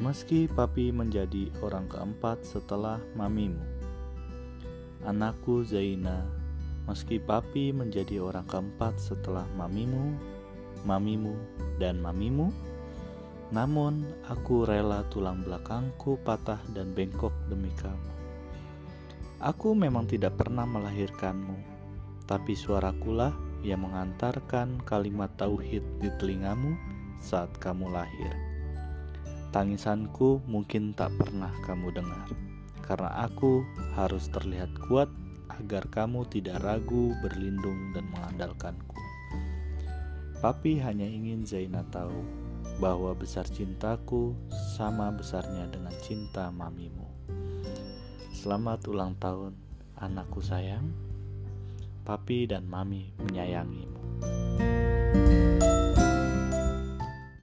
Meski papi menjadi orang keempat setelah mamimu. Anakku Zaina, meski papi menjadi orang keempat setelah mamimu, mamimu, dan mamimu, namun aku rela tulang belakangku patah dan bengkok demi kamu. Aku memang tidak pernah melahirkanmu, tapi suarakulah yang mengantarkan kalimat tauhid di telingamu saat kamu lahir. Tangisanku mungkin tak pernah kamu dengar, karena aku harus terlihat kuat agar kamu tidak ragu berlindung dan mengandalkanku. Papi hanya ingin Zaina tahu bahwa besar cintaku sama besarnya dengan cinta mamimu. Selamat ulang tahun, anakku sayang. Papi dan mami menyayangimu.